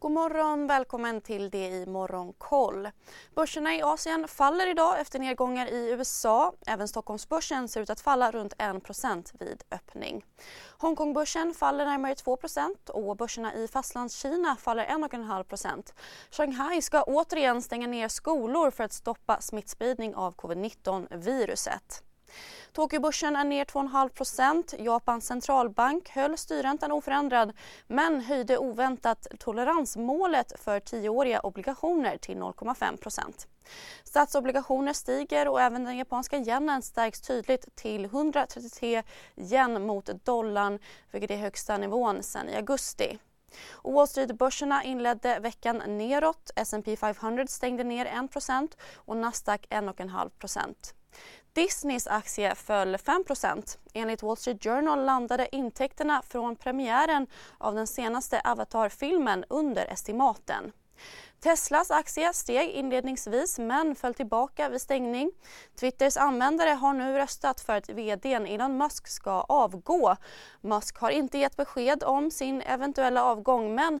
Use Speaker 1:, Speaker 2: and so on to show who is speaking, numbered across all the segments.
Speaker 1: God morgon, välkommen till det i Morgonkoll. Börserna i Asien faller idag efter nedgångar i USA. Även Stockholmsbörsen ser ut att falla runt 1% vid öppning. Hongkongbörsen faller närmare 2% och börserna i Fastlandskina faller 1,5% Shanghai ska återigen stänga ner skolor för att stoppa smittspridning av covid-19-viruset. Tokyobörsen är ner 2,5% Japans centralbank höll styrräntan oförändrad men höjde oväntat toleransmålet för tioåriga obligationer till 0,5% Statsobligationer stiger och även den japanska yenen stärks tydligt till 133 yen mot dollarn vilket är högsta nivån sedan i augusti. Wall Street-börserna inledde veckan neråt. S&P 500 stängde ner 1 och Nasdaq 1,5 Disneys aktie föll 5% Enligt Wall Street Journal landade intäkterna från premiären av den senaste Avatar-filmen under estimaten. Teslas aktie steg inledningsvis men föll tillbaka vid stängning. Twitters användare har nu röstat för att vd Elon Musk ska avgå. Musk har inte gett besked om sin eventuella avgång men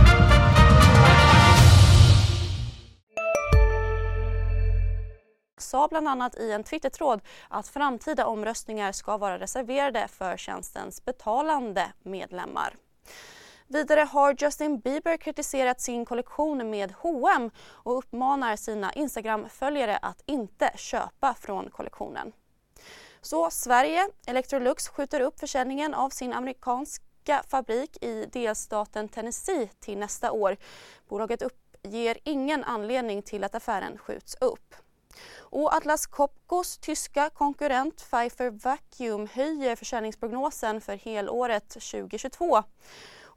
Speaker 1: Sa bland annat i en Twittertråd att framtida omröstningar ska vara reserverade för tjänstens betalande medlemmar. Vidare har Justin Bieber kritiserat sin kollektion med H&M och uppmanar sina Instagram-följare att inte köpa från kollektionen. Så Sverige, Electrolux skjuter upp försäljningen av sin amerikanska fabrik i delstaten Tennessee till nästa år. Bolaget uppger ingen anledning till att affären skjuts upp. Och Atlas Copcos tyska konkurrent Pfeiffer Vacuum höjer försäljningsprognosen för helåret 2022.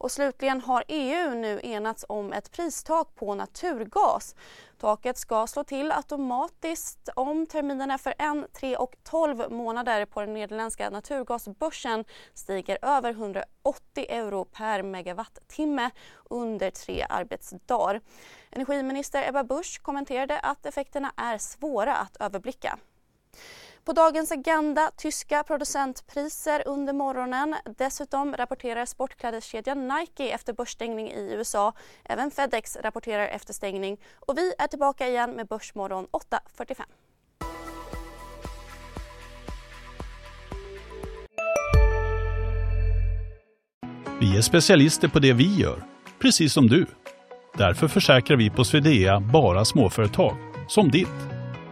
Speaker 1: Och slutligen har EU nu enats om ett pristak på naturgas. Taket ska slå till automatiskt om terminerna för en, tre och 12 månader på den nederländska naturgasbörsen stiger över 180 euro per megawattimme under tre arbetsdagar. Energiminister Ebba Busch kommenterade att effekterna är svåra att överblicka. På dagens agenda tyska producentpriser under morgonen. Dessutom rapporterar sportklädeskedjan Nike efter börsstängning i USA. Även Fedex rapporterar efter stängning. Och vi är tillbaka igen med Börsmorgon 8.45.
Speaker 2: Vi är specialister på det vi gör, precis som du. Därför försäkrar vi på Swedea bara småföretag, som ditt.